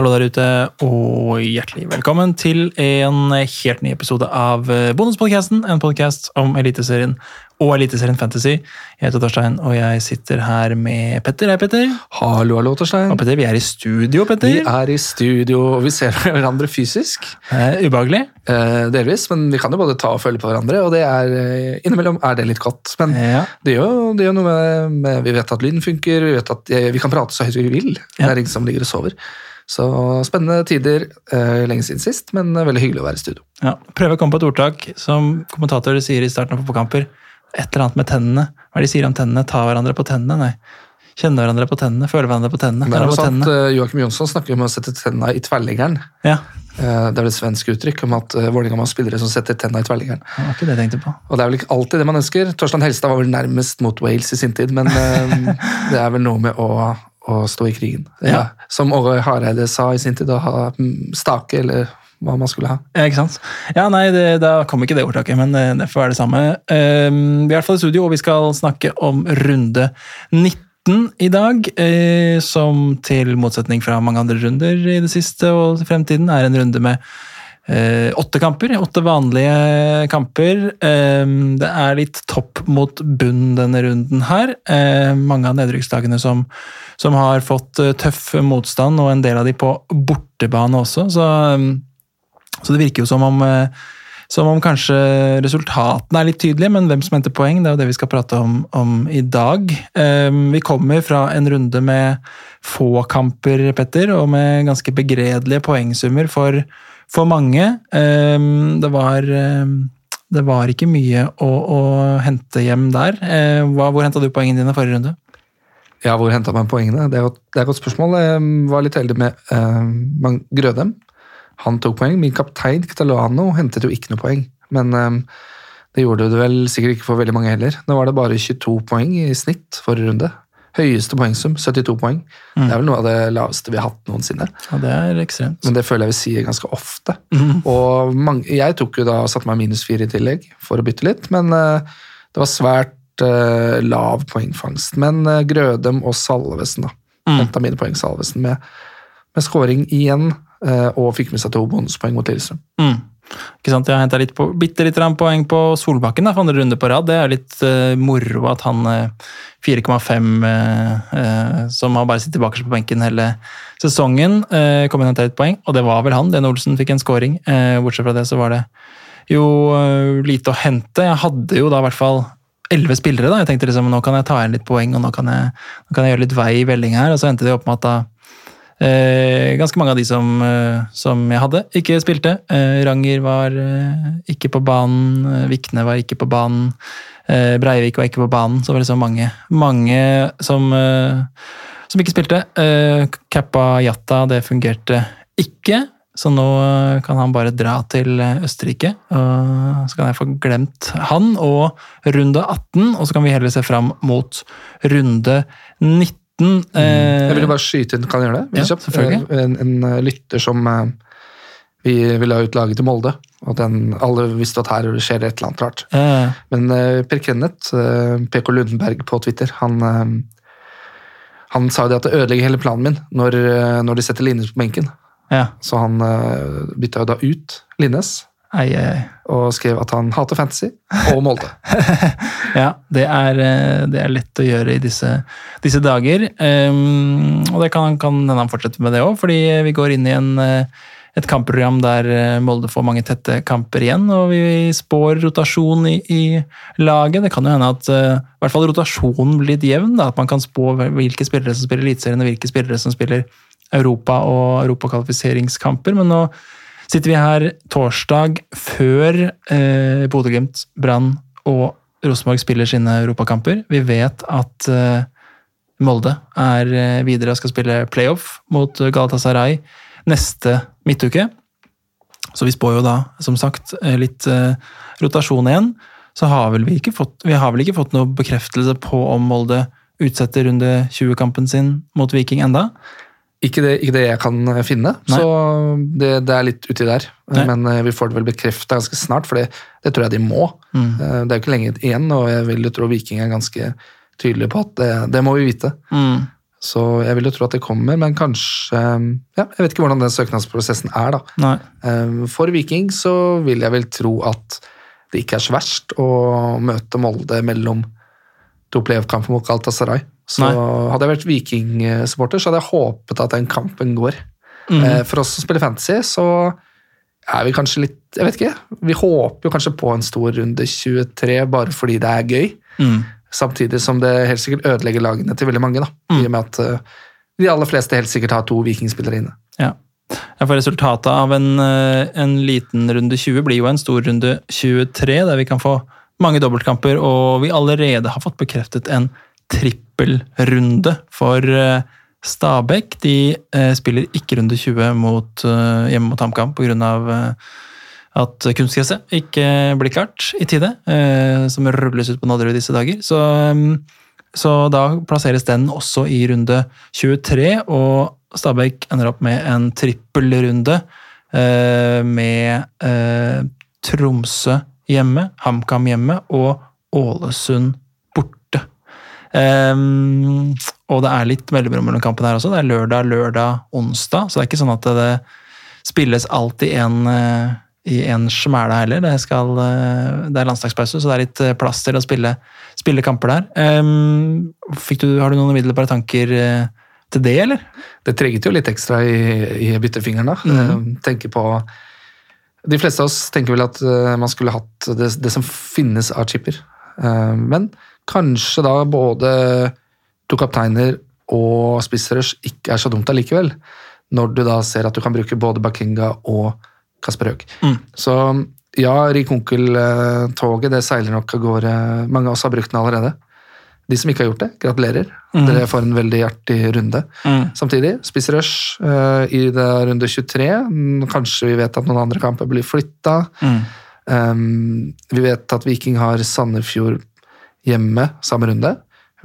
Hallo der ute, og hjertelig velkommen til en helt ny episode av Bonuspodcasten. En podkast om Eliteserien og Eliteserien Fantasy. Jeg heter Torstein, og jeg sitter her med Petter. Hei, Petter. Hallo, hallo, Torstein. Og Petter, Vi er i studio, Petter. Vi er i studio, og vi ser hverandre fysisk. Eh, ubehagelig? Eh, delvis, men vi kan jo både ta og følge på hverandre, og det er, eh, innimellom er det litt godt. Men Ja. det gjør jo det gjør noe med, med Vi vet at lyden funker, vi vet at eh, vi kan prate så høyt vi vil. Det er ingen som ligger og sover. Så spennende tider. Eh, lenge siden sist, men veldig hyggelig å være i studio. Ja. Prøve å komme på et ordtak som kommentatorer sier i starten av fotballkamper. Et eller annet med tennene. Hva er det de sier om tennene? Ta hverandre på tennene? Nei. Kjenne hverandre på tennene, føle hverandre på tennene. Det er jo på sant, tennene. eh, Joakim Jonsson snakker om å sette tennene i tverrleggeren. Ja, Eh, Det er vel et svensk uttrykk om at Vålerenga må ha spillere som setter tenna i tverrleggeren. det var ikke det jeg tenkte på. Og det er vel ikke alltid det man ønsker. Torstein Helstad var vel nærmest mot Wales i sin tid, men det er vel noe med å, å stå i krigen. Ja. Som Åre Hareide sa i sin tid, å ha mm, stake, eller hva man skulle ha. Ja, ikke sant? Ja, nei, det, Da kom ikke det ordtaket, men det, det får være det samme. Um, vi er i hvert fall i studio, og vi skal snakke om runde 19 i dag. eh, som til motsetning fra mange andre runder i det siste og fremtiden er en runde med eh, åtte kamper. Åtte vanlige kamper. Eh, det er litt topp mot bunn denne runden her. Eh, mange av nedrykkslagene som, som har fått eh, tøff motstand, og en del av de på bortebane også. så... Um, så det virker jo som om, eh, som om kanskje resultatene er litt tydelige, men hvem som henter poeng, det er jo det vi skal prate om, om i dag. Eh, Vi kommer fra en runde med få kamper, Petter, og med ganske begredelige poengsummer for, for mange. Eh, Det var, eh, det var ikke mye å, å hente hjem der. Eh, Hvor henta du poengene dine forrige runde? Ja, Hvor henta man poengene? Det er, godt, det er et godt spørsmål. Jeg var litt heldig med uh, Grødem. Han tok poeng. Min kaptein Catalano hentet jo ikke noe poeng. Men eh, det gjorde det vel sikkert ikke for veldig mange heller. Nå var det bare 22 poeng i snitt forrige runde. Høyeste poengsum, 72 poeng. Det er vel noe av det laveste vi har hatt noensinne. Ja, det er ekstremt. Men det føler jeg vi sier ganske ofte. Og mange, jeg tok jo da og satte meg minus fire i tillegg for å bytte litt, men uh, det var svært uh, lav poengfangst. Men uh, Grødem og Salvesen da, Mm. henta mine poeng Salvesen med, med scoring igjen, og fikk med seg to bonuspoeng mot Lillestrøm. Mm. Ikke sant? Jeg har henta bitte litt poeng på Solbakken da, for andre runde på rad. Det er litt uh, moro at han uh, 4,5, uh, eh, som har bare sittet bakerst på benken hele sesongen, uh, kom inn og henta litt poeng. Og det var vel han. Den Olsen fikk en scoring. Eh, bortsett fra det så var det jo eh, lite å hente. Jeg hadde jo da i hvert fall elleve spillere. da. Jeg tenkte liksom, nå kan jeg ta igjen litt poeng og nå kan jeg, nå kan jeg gjøre litt vei i velling her. Og så endte det opp med at da Eh, ganske mange av de som, eh, som jeg hadde, ikke spilte. Eh, Ranger var eh, ikke på banen, eh, Vikne var ikke på banen, eh, Breivik var ikke på banen. Så det var liksom mange, mange som, eh, som ikke spilte. Eh, Kappa Jatta, det fungerte ikke. Så nå eh, kan han bare dra til eh, Østerrike, så kan jeg få glemt han og runde 18, og så kan vi heller se fram mot runde 19. Eh, Jeg ville bare skyte inn, kan jeg gjøre det? Ja. Eh, En, en eh, lytter som eh, vi, vi la ut laget til Molde, og den, alle visste at her skjer det et eller annet rart. Ja. Men eh, Per Kenneth, PK Lundenberg på Twitter, han, han sa det at det ødelegger hele planen min når, når de setter Linnes på benken. ja. Så han bytta jo da ut Linnes. Og skrev at han hater fantasy og Molde. Ja, det er, eh, det er lett å gjøre i disse, disse dager. Um, og det kan, kan hende han fortsetter med det òg, fordi vi går inn i en, eh, et kampprogram der eh, Molde får mange tette kamper igjen, og vi spår rotasjon i, i laget. Det kan jo hende at uh, i hvert fall rotasjonen blir litt jevn, da, at man kan spå hvilke spillere som spiller Eliteserien, og hvilke spillere som spiller Europa og europakvalifiseringskamper. Men nå sitter vi her torsdag før eh, Bodø-Glimt, Brann og Rosenborg spiller sine europakamper. Vi vet at eh, Molde er eh, videre og skal spille playoff mot Galatasaray neste midtuke. Så vi spår jo da, som sagt, eh, litt eh, rotasjon igjen. Så har vel vi ikke fått, vi har vel ikke fått noe bekreftelse på om Molde utsetter runde 20-kampen sin mot Viking enda. Ikke det, ikke det jeg kan eh, finne, Nei. så det, det er litt uti der. Nei. Men eh, vi får det vel bekrefta ganske snart, for det, det tror jeg de må. Mm. Eh, Det er jo ikke lenge igjen, og jeg vil jo tro Viking er ganske tydelige på at det, det må vi vite. Mm. Så jeg vil jo tro at det kommer, men kanskje ja, Jeg vet ikke hvordan den søknadsprosessen er, da. Nei. For Viking så vil jeg vel tro at det ikke er så verst å møte Molde mellom to playoff-kamper mot Galatasaray. Så Nei. hadde jeg vært Viking-supporter, så hadde jeg håpet at den kampen går. Mhm. Eh, For oss som spiller fantasy, så er vi kanskje litt Jeg vet ikke. Vi håper jo kanskje på en stor runde 23 bare fordi det er gøy. Mm. Samtidig som det helt sikkert ødelegger lagene til veldig mange. da, I og med at eh, de aller fleste helt sikkert har to vikingspillere inne. Ja. Ja, for Resultatet av en, eh, en liten runde 20 blir jo en stor runde 23, der vi kan få mange dobbeltkamper, og vi allerede har fått bekreftet en trippelrunde for eh, Stabæk. De eh, spiller ikke runde 20 mot, eh, hjemme mot HamKam pga. At kunstgresset ikke blir klart i tide, som rulles ut på Nadderud disse dager. Så, så da plasseres den også i runde 23, og Stabæk ender opp med en trippelrunde med Tromsø hjemme, HamKam hjemme og Ålesund. Ehm, og det er litt mellomrom mellom kampene her også. Det er lørdag, lørdag, onsdag, så det er ikke sånn at det spilles alltid en eh, i en smæla heller. Det, skal, eh, det er landslagspause, så det er litt eh, plass til å spille, spille kamper der. Um, du, har du noen umiddelbare tanker til det, eller? Det trigget jo litt ekstra i, i byttefingeren, da. Eh, tenker på De fleste av oss tenker vel at man skulle hatt det, det som finnes av chipper. Men kanskje da både to kapteiner og spissrush ikke er så dumt allikevel. Når du da ser at du kan bruke både Bakinga og Kasper Høeg. Mm. Så ja, Rik Onkel-toget det seiler nok av gårde. Mange av oss har brukt den allerede. De som ikke har gjort det, gratulerer. Mm. Dere får en veldig artig runde. Samtidig, spissrush uh, i det runde 23. Mm, Kanskje vi vet at noen andre kamper blir flytta. Mm. Um, vi vet at Viking har Sandefjord hjemme samme runde.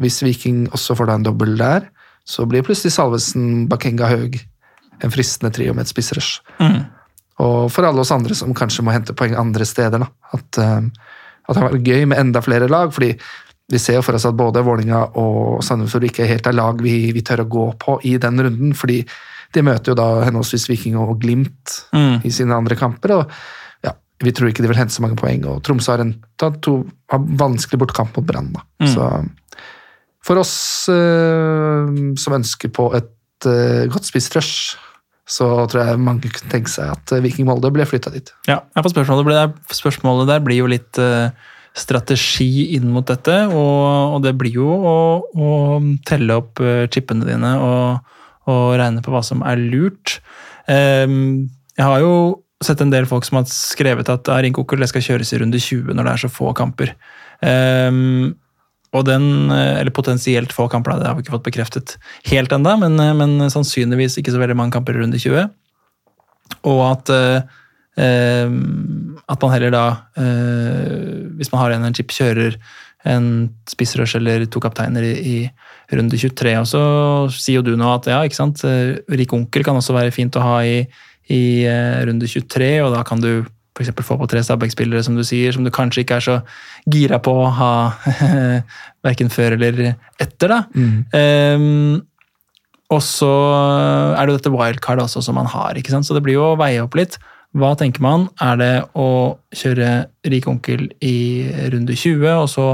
Hvis Viking også får da en dobbel der, så blir plutselig Salvesen, Bakenga Haug en fristende trio med et spissrush. Mm. Og for alle oss andre som kanskje må hente poeng andre steder, da, at, um, at det har vært gøy med enda flere lag. fordi vi ser jo for oss at både Vålinga og Sandefjord ikke helt er lag vi, vi tør å gå på i den runden. fordi de møter jo da henholdsvis Viking og Glimt Mm. i sine andre kamper. og Vi tror ikke de vil hente så mange poeng. og Tromsø har en to, har vanskelig bortkamp mot Brann. Mm. Så for oss uh, som ønsker på et uh, godt spissrush, så tror jeg mange kunne tenke seg at eh, Viking Molde ble flytta dit. Ja, for spørsmålet, blir, spørsmålet der blir jo litt uh, strategi inn mot dette, og, og det blir jo å, å telle opp chippene dine og, og regne på hva som er lurt. Um, jeg har jo sett en del folk som har skrevet at Ring det skal kjøres i runde 20 når det er så få kamper. Um, og den, eh, eller potensielt få kamper, det har vi ikke fått bekreftet helt ennå, men, eh, men sannsynligvis ikke så veldig mange kamper i runde 20. Og at uh, at man heller da, uh, hvis man har en, en chip, kjører en spissrush eller to kapteiner i, i runde 23. Og så sier jo du nå at ja, ikke sant, rik onkel kan også være fint å ha i, i eh, runde 23, og da kan du f.eks. få på tre Stabæk-spillere, som du sier, som du kanskje ikke er så gira på å ha verken før eller etter. da. Ehm, og så er det jo dette wildcard også som man har, ikke sant? så det blir jo å veie opp litt. Hva tenker man? Er det å kjøre rik onkel i runde 20, og så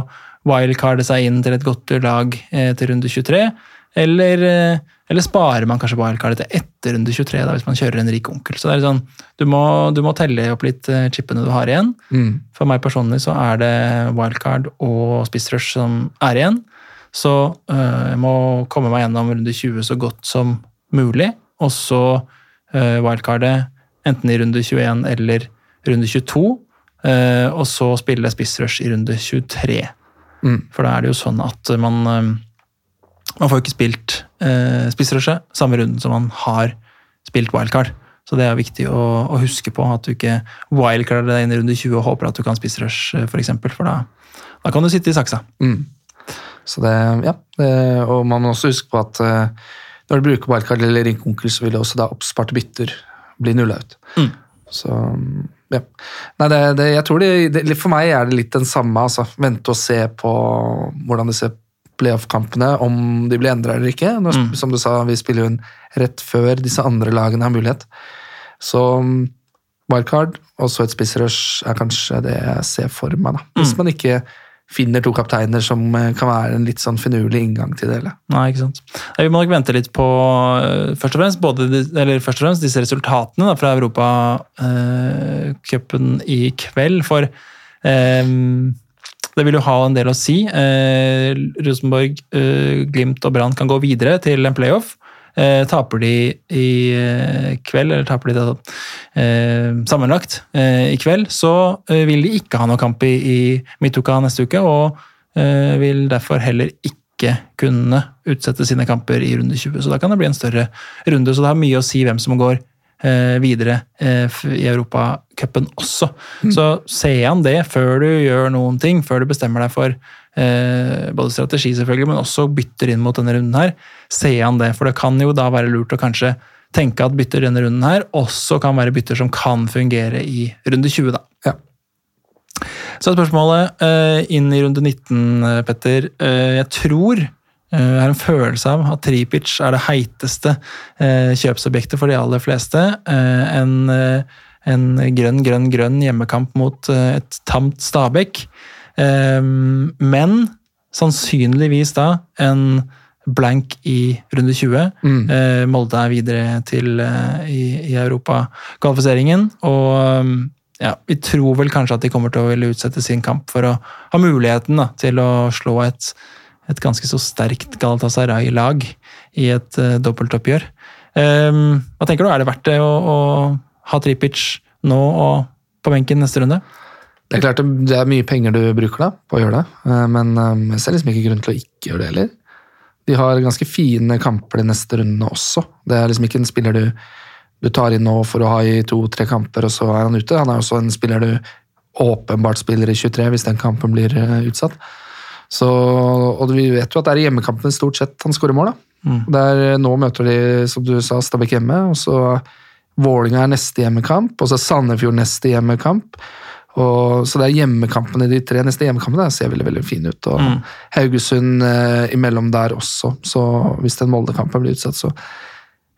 wildcarde seg inn til et godt lag eh, til runde 23? Eller, eh, eller sparer man kanskje wildcardet til etter runde 23, da, hvis man kjører en rik onkel? Så det er sånn, du må, du må telle opp litt chipene du har igjen. Mm. For meg personlig så er det wildcard og spissrush som er igjen. Så øh, jeg må komme meg gjennom runde 20 så godt som mulig, og så øh, wildcardet enten i runde 21 eller runde 22, øh, og så spille spissrush i runde 23. Mm. For da er det jo sånn at man Man får ikke spilt øh, spissrushet samme runden som man har spilt wildcard. Så det er viktig å, å huske på at du ikke wildcarder deg inn i runde 20 og håper at du kan spissrush, for eksempel, for da, da kan du sitte i saksa. Mm. Så det, ja. Det, og man må også huske på at uh, når du bruker wildcard eller ringkonkel, så vil det også da oppsparte bytter bli nulla ut. Mm. Så ja. Nei, det, det, jeg tror det, det, For meg er det litt den samme. altså. Vente og se på hvordan det disse playoff-kampene, om de blir endra eller ikke. Når, Mm. Som du sa, vi spiller jo inn rett før disse andre lagene har mulighet. Så mm, wildcard og så et spissrush er kanskje det jeg ser for meg. da. Hvis Mm. man ikke finner to kapteiner som eh, kan være en litt sånn finurlig inngang til det hele. Nei, ikke sant. Vi må nok vente litt på øh, først og fremst, både, eller først og fremst disse resultatene da, fra Europacupen i kveld. For ehm, det vil jo ha en del å si. Eh, Rosenborg, eh, Glimt og Brann kan gå videre til en playoff. Eh, taper de i eh, kveld, eller taper de da, eh, sammenlagt eh, i kveld, så eh, vil de ikke ha noen kamp i, i midtuka neste uke, og eh, vil derfor heller ikke kunne utsette sine kamper i runde 20. Så da kan det bli en større runde, så det har mye å si hvem som går videre eh, i Europacupen også. Så se an det før du gjør noen ting, før du bestemmer deg for eh, både strategi selvfølgelig, men også bytter inn mot denne runden her. Se an det, for det kan jo da være lurt å kanskje tenke at bytter denne runden her også kan være bytter som kan fungere i runde 20, da. Ja. Så er spørsmålet eh, inn i runde 19, eh, Petter. Eh, jeg tror eh, jeg har en følelse av at Tripic er det heiteste eh, kjøpsobjektet for de aller fleste. Eh, en, eh, en grønn, grønn, grønn hjemmekamp mot eh, et tamt Stabæk. Eh, men sannsynligvis da en blank i runde 20. Mm. Eh, Molde er videre til eh, i, i Europakvalifiseringen. Og ja, vi tror vel kanskje at de kommer til å ville utsette sin kamp for å ha muligheten da, til å slå et, et ganske så sterkt Galatasaray-lag i et uh, dobbeltoppgjør. Um, hva tenker du, er det verdt det å, å ha Tripic nå og på benken neste runde? Det er klart det- er mye penger du bruker da, på å gjøre det, eh, men eh, jeg ser liksom ikke grunn til å ikke gjøre det heller. De har ganske fine kamper de neste rundene også. Det er liksom ikke en spiller du, du tar inn nå for å ha i to-tre kamper, og så er han ute. Han er også en spiller du åpenbart spiller i 23 hvis den kampen blir eh, utsatt. Så, og vi vet jo at det er i hjemmekampene stort sett han skårer mål. da. Mm. Der, eh, nå møter de, som du sa, Stabæk hjemme, og så Vålinga er neste hjemmekamp, og så Sandefjord neste hjemmekamp. Og, så det er hjemmekampene, de tre neste hjemmekampene der ser veldig veldig fine ut. Og Mm. Haugesund eh, imellom der også, så hvis den Molde-kampen blir utsatt, så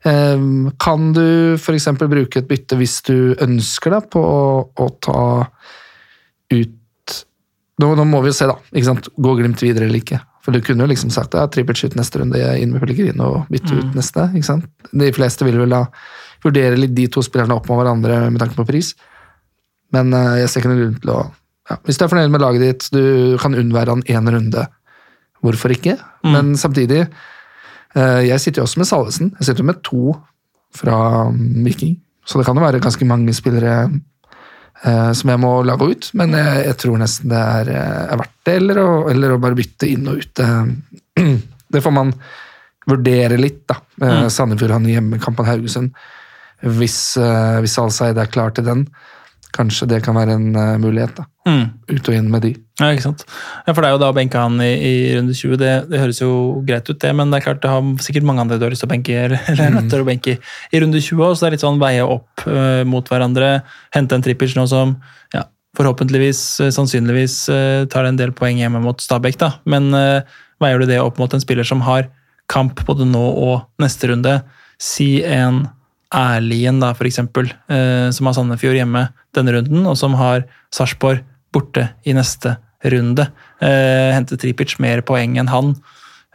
eh, kan du f.eks. bruke et bytte hvis du ønsker deg på å, å ta ut nå, nå må vi jo se, da. ikke sant? Gå Glimt videre eller ikke. For du kunne jo liksom sagt ja, trippelt skyt neste runde, inn med Pellegrino og bytte ut neste. ikke sant? De fleste vil vel da vurdere litt de to spillerne opp mot hverandre med tanke på pris. Men uh, jeg ser ikke noen grunn til å ja, Hvis du er fornøyd med laget ditt, du kan unnvære han én runde, hvorfor ikke? Men samtidig uh, Jeg sitter jo også med Salvesen. Jeg sitter jo med to fra mm, Viking. Så det kan jo være ganske mange spillere som jeg må lage ut, men jeg, jeg tror nesten det er, eh, er verdt det, eller å, eller å bare bytte inn og ut. eh. Det får man vurdere litt, da. Mm. Sandefjord har ny hjemmekamp mot Haugesund. Hvis, hvis Alseid er klar til den, kanskje det kan være en uh, mulighet. da. Mm. Ut og inn med de. Ja, ikke sant. Ja, For det er jo da å benke han i, i runde 20. Det, det høres jo greit ut, det, men det er klart det har sikkert mange andre du har lyst til å benke eller, eller til å benke i runde 20 også, så det er litt sånn veie opp uh, mot hverandre. Hente en trippel nå som ja, forhåpentligvis, eh, sannsynligvis, tar en del poeng hjemme mot Stabæk, da. Men veier du det opp mot en spiller som har kamp både nå og neste runde, si en Erlien, da, for eksempel, eh, som har Sandefjord hjemme denne runden, og som har Sarpsborg borte i neste runde. Eh, hente Tripic mer poeng enn han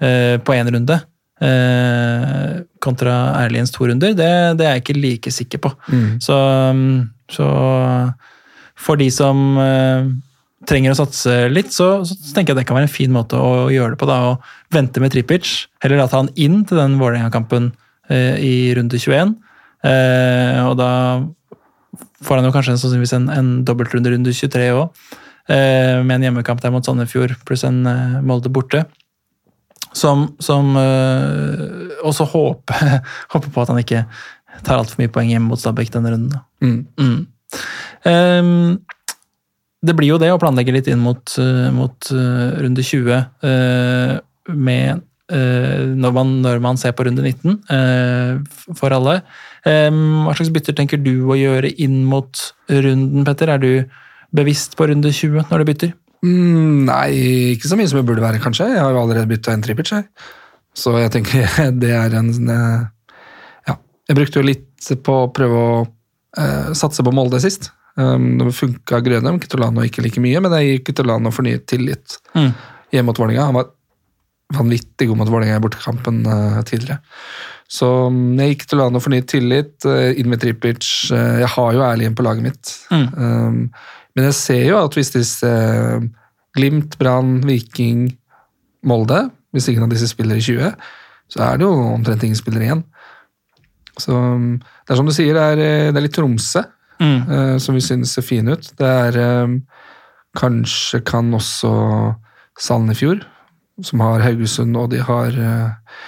eh, på én runde. Eh, kontra Erliens to runder, det, det er jeg ikke like sikker på. Så, mm, så for de som eh, trenger å satse litt, så, så tenker jeg det kan være en fin måte å gjøre det på. da, Å vente med Tripic, heller da ta han inn til den Vålerenga-kampen eh, i runde 21. Eh, og da får han jo kanskje sannsynligvis en, en dobbeltrunde runde 23 òg, eh, med en hjemmekamp der mot Sandefjord pluss en eh, Molde borte. Som, som eh, også håper, håper på at han ikke tar altfor mye poeng hjemme mot Stabæk denne runden. Mm. Mm. Ehm, det blir jo det å planlegge litt inn mot, eh, mot eh, runde 20 eh, med eh, når, man, når man ser på runde 19 eh, for alle. Ehm, hva slags bytter tenker du å gjøre inn mot runden, Petter? Er du bevisst på runde 20 når du bytter? Mm, nei, ikke så mye som jeg burde være, kanskje. Jeg har jo allerede bytta en trippitch, jeg. Så jeg tenker det er en eh, Ja. Jeg brukte jo litt på å prøve å uh, satse på Molde sist. Um, det funka Grønheim, Kitolano ikke like mye, men jeg gir Kitolano fornyet tillit Mm. hjemme mot Vålerenga. Han var vanvittig god mot Vålerenga i bortekampen eh, tidligere. Så mm, jeg gikk til Lano fornyet tillit, eh, inn med Tripic. eh, jeg har jo Erlien på laget mitt. Mm. Um, men jeg ser jo at hvis disse Glimt, Brann, Viking, Molde Hvis ingen av disse spiller i 20, så er det jo omtrent ingen spillere igjen. Så um, det er som du sier, det er, det er litt Tromsø Mm. uh, som vi synes ser fin ut. Det er um, Kanskje kan også Sandefjord, som har Haugesund, og de har eh,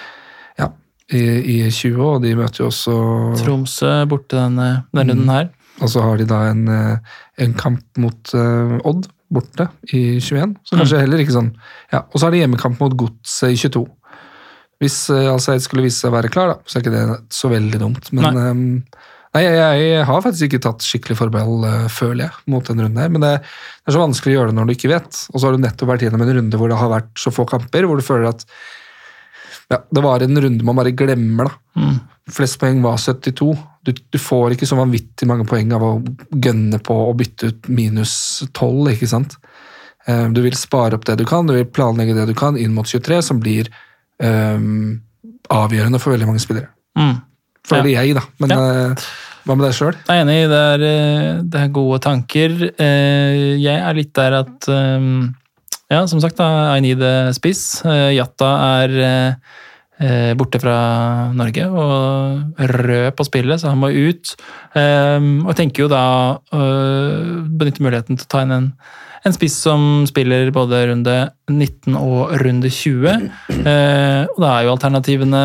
Ja, i, i 20, og de møter jo også Tromsø borte denne, denne runden her. Og så har de da en, eh, en kamp mot eh, Odd borte i 21. Så kanskje heller ikke sånn Ja, Og så har de hjemmekamp mot Godset i 22. Hvis Alseid skulle vise seg å være klar, da, så er ikke det så veldig dumt. Men Nei. Nei, jeg, jeg har faktisk ikke tatt skikkelig forbehold, eh, føler jeg, mot den runden her. Men det, det er så vanskelig å gjøre det når du ikke vet. Og så har du nettopp vært gjennom en runde hvor det har vært så få kamper, hvor du føler at ja, det var en runde man bare glemmer, da. Mm. Flest poeng var 72. Du, du får ikke så vanvittig mange poeng av å gønne på å bytte ut minus 12, ikke sant? Eh, Du vil spare opp det du kan, du vil planlegge det du kan inn mot 23, som blir um, avgjørende for veldig mange spillere. Mm. Føler jeg, da. Men Ja. eh, hva med deg sjøl? Jeg er enig, det er, eh, det er gode tanker. Eh, Jeg er litt der at Ja, som sagt, da, I need a spiss. Jatta er borte fra Norge og rød på spillet, så han må ut. Og tenker jo da å benytte muligheten til å ta inn en, en spiss som spiller både runde 19 og runde 20. Eh, Og da er jo alternativene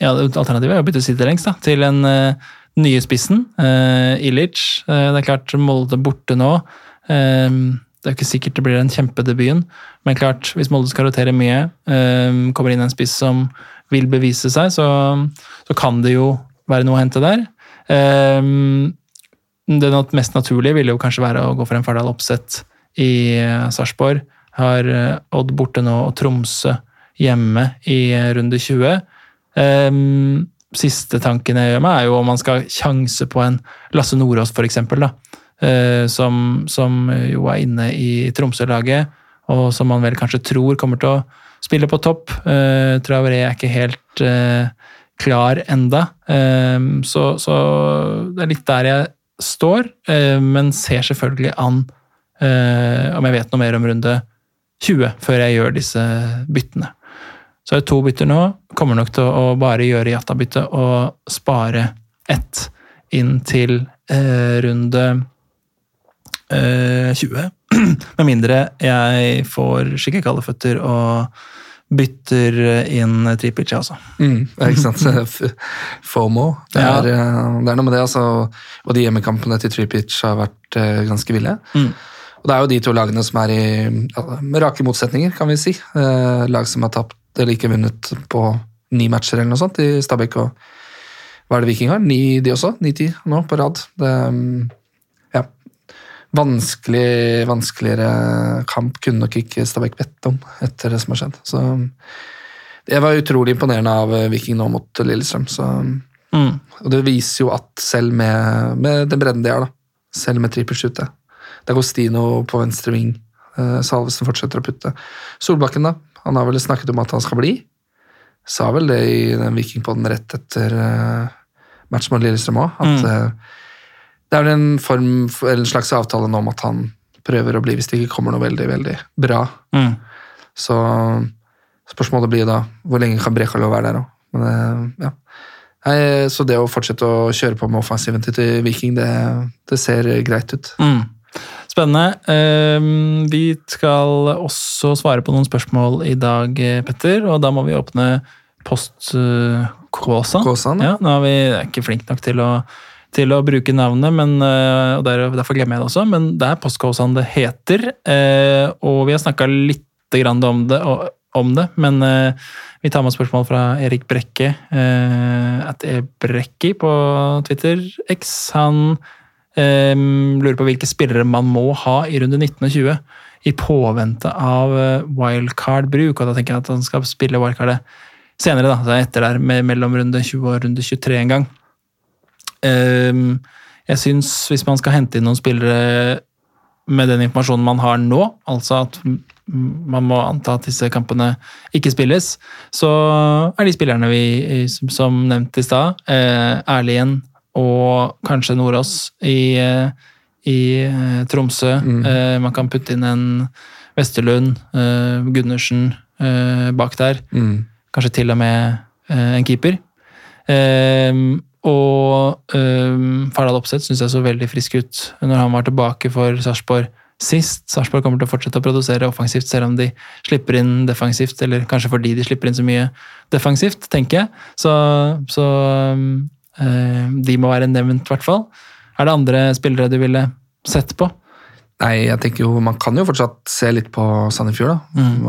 ja, Alternativet er å bytte sidelengs til den uh, nye spissen, uh, Illich. Uh, det er klart, Molde borte nå. Eh, det er jo ikke sikkert det blir den kjempedebuten, men klart, hvis Molde skal rotere mye, eh, kommer inn en spiss som vil bevise seg, så, så kan det jo være noe å hente der. Eh, det mest naturlige ville jo kanskje være å gå for en Fardal Oppsett i eh, Sarpsborg. Har eh, Odd borte nå og Tromsø hjemme i eh, runde 20. Ehm, siste tanken jeg gjør meg, er jo om man skal sjanse på en Lasse Nordås, for eksempel. Eh, som, som jo er inne i Tromsø-laget, og som man vel kanskje tror kommer til å spille på topp. Uh, Traoré er ikke helt uh, klar enda, um, så, så det er litt der jeg står, uh, men ser selvfølgelig an om jeg vet noe mer om runde 20 før jeg gjør disse byttene. Så har det to bytter nå. Kommer nok til å bare gjøre Jata-byttet og spare ett inn til eh, runde eh, 20. Med mindre jeg får skikkelig kalde føtter og bytter inn Tripic, altså. Mm, ikke sant? FOMO. Det er, ja. det er noe med det, altså. Og de hjemmekampene til Tripic har vært eh, ganske ville. Mm. Og det er jo de to lagene som er i ja, rake motsetninger, kan vi si. Eh, lag som har tapt eller ikke vunnet på ni matcher eller noe sånt i Stabæk og Hva er det Viking har? Ni, de også? Ni-ti nå på rad. Det mm, ja. Vanskelig, vanskeligere kamp kunne nok ikke Stabæk bedt om etter det som har skjedd. Så det var utrolig imponerende av eh, Viking nå mot Lillestrøm. Så, Mm. og det viser jo at selv med, med den bredden de har, da, selv med trippels ute Det er Gostino på venstre ving. eh, Salvesen fortsetter å putte. Solbakken, da. Han har vel snakket om at han skal bli. Sa vel det i den Vikingpodden rett etter uh, matchen mot Lillestrøm òg. At Mm. eh, det er vel en, form, eller en slags avtale nå om at han prøver å bli hvis det ikke kommer noe veldig, veldig bra. Mm. Så spørsmålet blir da hvor lenge kan Brekalo være der òg. Men eh, ja. Nei, Så det å fortsette å kjøre på med offensiven til Viking, det, det ser greit ut. Mm. Spennende. Ehm, Vi skal også svare på noen spørsmål i dag, eh, Petter, og da må vi åpne post Kåsan. Kåsan, ja. Nå er vi ikke flinke nok til å, til å bruke navnet, men, eh, og derfor glemmer jeg det også, men det er postkåsan det heter. eh, Og vi har snakka litt om det, om det, men vi tar med spørsmål fra Erik Brekke, at Ebrekki på Twitter. X, han Ehm, lurer på hvilke spillere man må ha i runde 19 og 20 i påvente av eh, wildcard-bruk. Og da tenker jeg at han skal spille wildcardet senere, da, etter der, mellom runde 20 og runde 23 en gang. Ehm, jeg syns hvis man skal hente inn noen spillere med den informasjonen man har nå, altså at man må anta at disse kampene ikke spilles, så er de spillerne vi, som nevnt i stad, eh, Erlien og kanskje Nordås i, i eh, Tromsø. Eh, man kan putte inn en Vesterlund, eh, Gundersen eh, bak der. Mm. Kanskje til og med en keeper. Og Fardal Opseth syns jeg så veldig frisk ut når han var tilbake for Sarpsborg sist. Sarpsborg kommer til å fortsette å produsere offensivt selv om de slipper inn defensivt, eller kanskje fordi de slipper inn så mye defensivt, tenker jeg. Så, så de må være nevnt, i hvert fall. Er det andre spillere du ville sett på? Nei, jeg tenker jo, man kan jo fortsatt se litt på Sandefjord, da. Mm.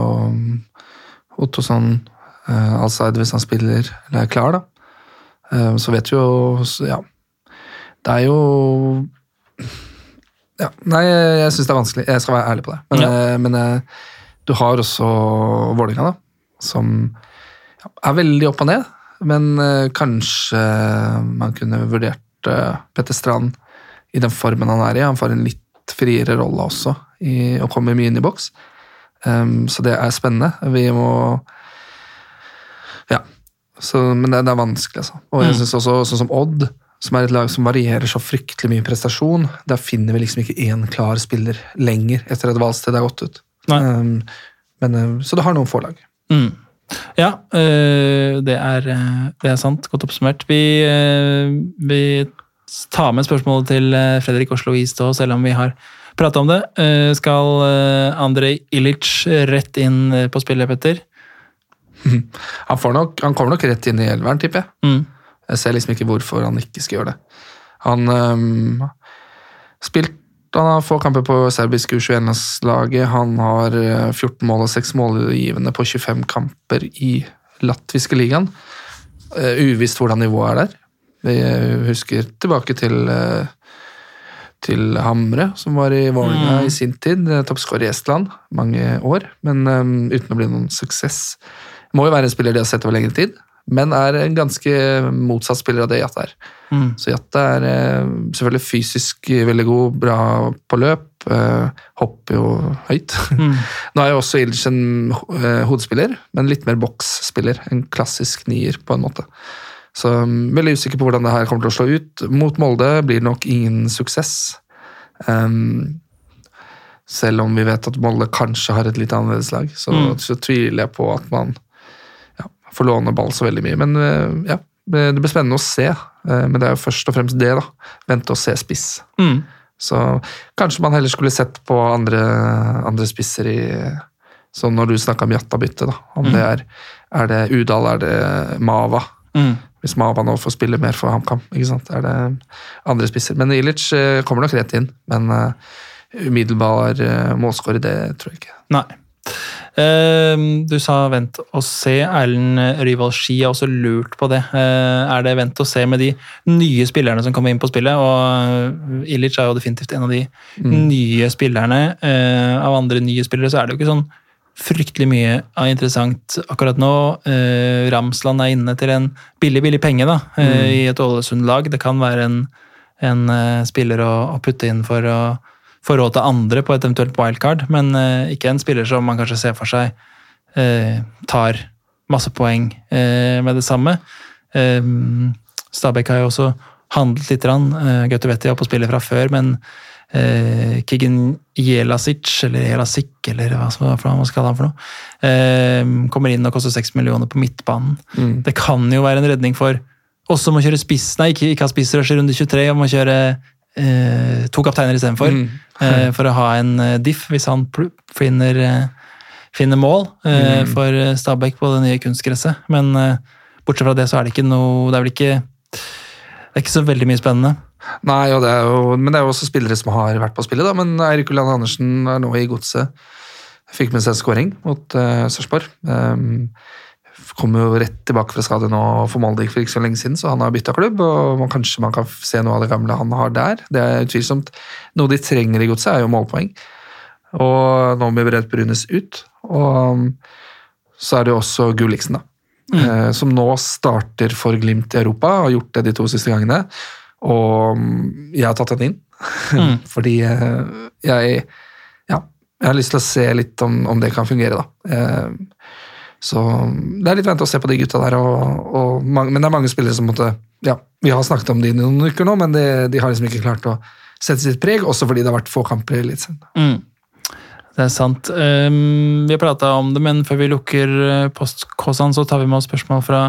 Og Ottosson, uh, Alsaid hvis han spiller, eller er klar, da. Eh, så vet vi jo Ja. Det er jo Ja, nei, jeg syns det er vanskelig. Jeg skal være ærlig på det. Men, Ja. eh, men eh, du har også Vålerenga, da, som ja, er veldig opp og ned. Men eh, kanskje man kunne vurdert eh, Petter Strand i den formen han er i. Han får en litt friere rolle også, i, og kommer mye inn i boks. Um, så det er spennende. Vi må Ja. Så, men det, det er vanskelig, altså. Og jeg Mm. synes også sånn som Odd, som er et lag som varierer så fryktelig mye prestasjon, der finner vi liksom ikke én klar spiller lenger etter at Valsted er gått ut. Um, men, så det har noen få lag. Mm. Ja, øh, det, er, øh, det er sant. Godt oppsummert. Vi, øh, vi tar med spørsmålet til Fredrik Oslo Istå, selv om vi har prata om det. Skal Andrej Ilic rett inn på spillet, Petter? Han, får nok, han kommer nok rett inn i elveren, tipper jeg. Mm. Jeg ser liksom ikke hvorfor han ikke skal gjøre det. Han um, spilt han har få kamper på serbiske U21-landslaget. Han har eh, 14 mål og 6 målgivende på 25 kamper i latviske ligaen. Eh, uvisst hvordan nivået er der. Vi eh, husker tilbake til, eh, til Hamre, som var i Vålerenga Mm. i sin tid. eh, Toppskårer i Estland mange år, men eh, uten å bli noen suksess. Må jo være en spiller de har sett over lengre tid, men er en ganske motsatt spiller av det Jatta er. Mm. Så Jatta er eh, selvfølgelig fysisk veldig god, bra på løp, eh, hopper jo høyt. Mm. Nå er jo også Ildic en eh, hodespiller, men litt mer boksspiller. En klassisk nier, på en måte. Så um, veldig usikker på hvordan det her kommer til å slå ut. Mot Molde blir det nok ingen suksess. Um, selv om vi vet at Molde kanskje har et litt annerledes lag, så, Mm. så tviler jeg på at man får låne ball så veldig mye. Men eh, ja, det blir spennende å se. Eh, Men det er jo først og fremst det, da. Vente og se spiss. Mm. Så kanskje man heller skulle sett på andre, andre spisser i Sånn når du snakka om Jatta-byttet, da. Om Mm. det er, er det Udal, er det Mava? Mm. Hvis Mava nå får spille mer for HamKam, ikke sant. Er det andre spisser? Men Ilic eh, kommer nok rett inn. Men umiddelbar målskårer, det tror jeg ikke. Nei. Ehm, du sa vent og se. Erlend Ryvald Ski har også lurt på det. Eh, er det vent og se med de nye spillerne som kommer inn på spillet? Og Ilic er jo definitivt en av de nye spillerne. Eh, av andre nye spillere så er det jo ikke sånn fryktelig mye av interessant akkurat nå. Eh, Ramsland er inne til en billig, billig penge da, mm. i et Ålesund-lag. Det kan være en, en eh, spiller å, å putte inn for å få råd til andre på et eventuelt wildcard, men eh, ikke en spiller som man kanskje ser for seg eh, tar masse poeng eh, med det samme. Eh, Stabæk har jo også handlet litt. Uh, Gautovetti er oppe på spillet fra før, men eh, Kigen Jelasic, eller Jelasic, eller hva man skal kalle han for noe, eh, kommer inn og koster seks millioner på midtbanen. Mm. Det kan jo være en redning for oss som må kjøre spiss, nei, ikke, ikke ha spissrush i runde 23, og må kjøre eh, to kapteiner istedenfor. Mm. eh, for å ha en eh, diff hvis han finner, eh, finner mål eh, Mm. for Stabæk på det nye kunstgresset. Men eh, bortsett fra det så er det ikke noe Det er vel ikke det er ikke så veldig mye spennende. Nei, det er jo, men det er jo også spillere som har vært på spillet, da. Men Eirik Ulland Andersen er nå i godset. Fikk med seg skåring mot uh, Sarpsborg. Um, kom jo rett tilbake fra skade nå for Molde for ikke så lenge siden, så han har bytta klubb. og man, Kanskje man kan se noe av det gamle han har der. Det er utvilsomt Noe de trenger i godset, er jo målpoeng. Og nå med Brett Brunes ut. Og um, så er det jo også Gulliksen, da. Eh, som nå starter for Glimt i Europa, har gjort det de to siste gangene. Og um, jeg har tatt den inn, Mm. fordi eh, jeg Ja, jeg har lyst til å se litt om, om det kan fungere, da. Eh, så det er litt vente å se på de gutta der, og, og men det er mange spillere som måtte Ja, vi har snakket om de i noen uker nå, men de, de har liksom ikke klart å sette sitt preg, også fordi det har vært få kamper i Eliteserien. Mm. Det er sant. Um, vi har prata om det, men før vi lukker uh, postkåsene, så tar vi med oss spørsmål fra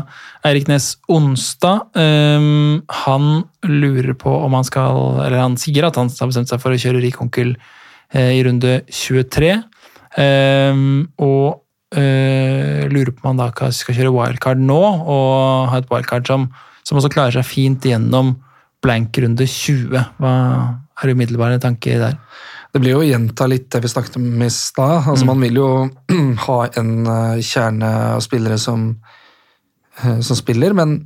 Eirik Næss Onsdag. Um, han lurer på om han skal Eller han sier at han har bestemt seg for å kjøre rik onkel uh, i runde 23. Um, og uh, lurer på om han da ka- skal kjøre wildcard nå, og ha et wildcard som, som også klarer seg fint gjennom blank runde 20. Hva er umiddelbare tanker der? Det blir jo å gjenta litt det vi snakket om i stad. Altså, Man vil jo ha en uh, kjerne av spillere som, uh, som spiller, men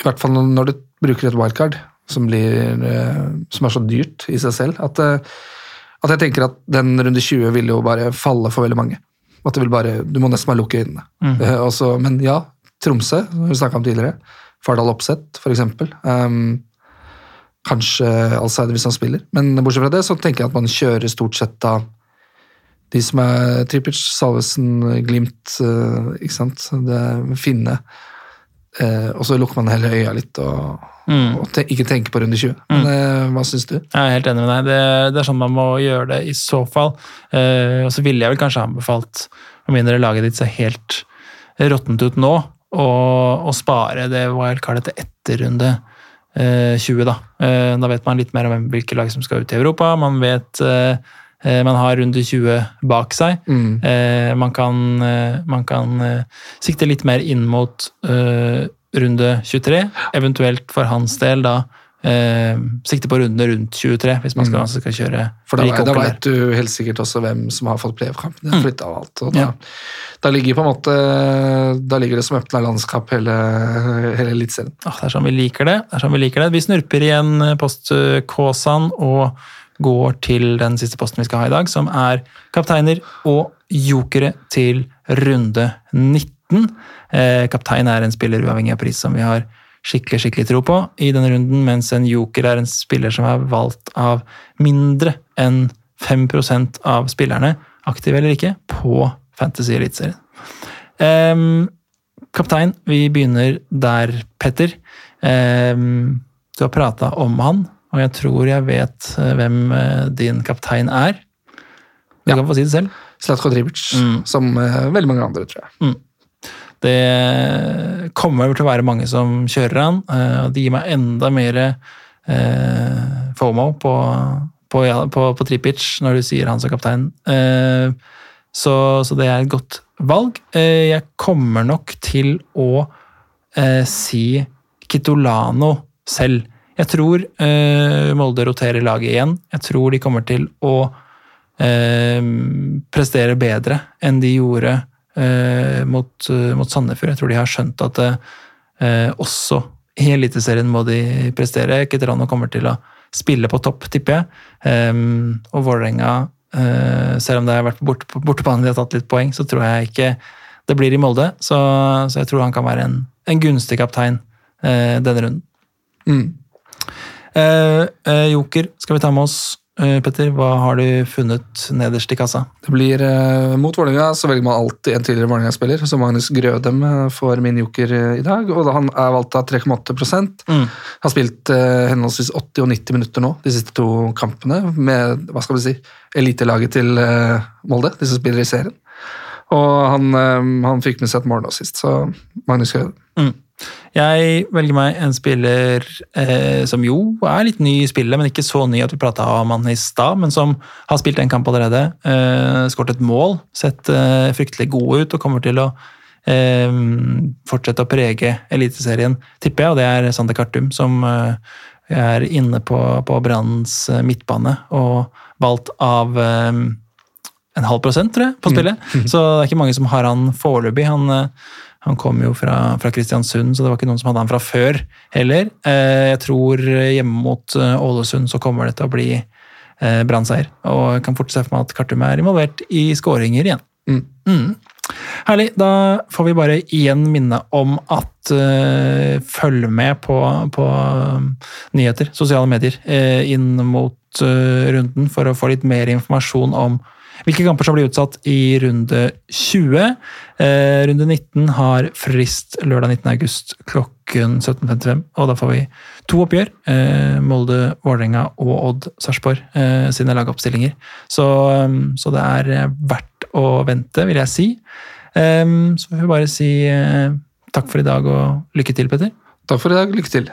i hvert fall når du bruker et wildcard, som, blir, uh, som er så dyrt i seg selv, at, at jeg tenker at den runde 20 vil jo bare falle for veldig mange. At det vil bare, Du må nesten bare lukke øynene. Mm. Uh, også, men ja, Tromsø, som vi snakka om tidligere. Fardal Opseth, f.eks. Um, kanskje Alzheimer hvis han spiller. Men bortsett fra det så tenker jeg at man kjører stort sett da de som er Trippic, Salvesen, Glimt, eh, ikke sant. Det Finne. Eh, og så lukker man heller øya litt og, Mm. og te ikke tenker på runde 20. Men eh, hva syns du? Jeg er helt enig med deg. Det, det er sånn man må gjøre det i så fall. Eh, og så ville jeg vel kanskje anbefalt, med mindre laget ditt ser helt råttent ut nå, å, spare det wildcardet til etter runde eh, 20, da. Eh, da vet man litt mer om hvilke lag som skal ut i Europa. Man vet Man har runde 20 bak seg. Mm. Eh, man kan, eh, man kan eh, sikte litt mer inn mot eh, runde 23, eventuelt for hans del da eh, sikte på runde rundt 23, hvis man skal, altså skal kjøre For da, rik da veit du helt sikkert også hvem som har fått playoff-kampene. Mm. Flytta og alt. Og da, Ja. da ligger på en måte Da ligger det som åpna landskap hele, hele Eliteserien. Åh, det er sånn vi liker det. det er sånn Vi liker det. Vi snurper igjen postkåsan og går til den siste posten vi skal ha i dag, som er kapteiner og jokere til runde 19. Eh, kaptein er en spiller uavhengig av pris som vi har skikkelig skikkelig tro på i denne runden, mens en joker er en spiller som er valgt av mindre enn 5% av spillerne, aktive eller ikke, på Fantasy Eliteserien. Um, kaptein, vi begynner der, Petter. Um, du har prata om han, og jeg tror jeg vet eh, hvem eh, din kaptein er. Du Ja. kan få si det selv. Slatko Dribic, Mm. som eh, veldig mange andre, tror jeg. Det kommer til å være mange som kjører han, og det gir meg enda mer eh, FOMO på, på, på, på Tripic når du sier han som kaptein. Eh, så, så det er et godt valg. Eh, jeg kommer nok til å eh, si Kitolano selv. Jeg tror eh, Molde roterer laget igjen. Jeg tror de kommer til å eh, prestere bedre enn de gjorde eh, mot, eh, mot Sandefjord. Jeg tror de har skjønt at eh, også i Eliteserien må de prestere. Keterano kommer til å spille på topp, tipper jeg. Um, og Vålerenga, eh, selv om det har vært bort, de har tatt litt poeng, så tror jeg ikke det blir i Molde. Så, så jeg tror han kan være en, en gunstig kaptein eh, denne runden. Mm. Eh, eh, Joker skal vi ta med oss. Eh, Petter, hva har du funnet nederst i kassa? Det blir eh, Mot Vålerenga så velger man alltid en tidligere Vålerenga-spiller, så Magnus Grødem eh, får min joker i dag. og da Han er valgt av 3,8 Mm. Har spilt henholdsvis 80 og 90 minutter nå, de siste to kampene, med hva skal vi si, elitelaget til Molde, de som spiller i serien. Og han, han fikk med seg et mål nå sist, så Magnus Grødem. Mm. Jeg velger meg en spiller eh, som jo er litt ny i spillet, men ikke så ny at vi prata om han i stad, men som har spilt en kamp allerede. Eh, Skåret et mål, sett eh, fryktelig gode ut og kommer til å eh, fortsette å prege Eliteserien, tipper jeg. Og det er Sander Kartum, som eh, er inne på, på Brannens eh, midtbane og valgt av eh, en halv prosent, tror jeg, på spillet. Så det er ikke mange som har han foreløpig. Han, Han kom jo fra, fra Kristiansund, så det var ikke noen som hadde han fra før heller. Eh, jeg tror hjemme mot eh, Ålesund så kommer det til å bli eh, Brann-seier. Og jeg kan fort se for meg at Kartum er involvert i skåringer igjen. Mm. Mm. Herlig. Da får vi bare igjen minne om at uh, følg med på, på um, nyheter, sosiale medier, uh, inn mot uh, runden for å få litt mer informasjon om hvilke kamper som blir utsatt i runde 20. runde 19 har frist lørdag 19. august klokken 17.55, og da får vi to oppgjør. Molde, Vålerenga og Odd Sarpsborg sine lagoppstillinger. Så, um, så det er verdt å vente, vil jeg si. Um, så får vi bare si takk for i dag og lykke til, Petter. Takk for i dag. Lykke til.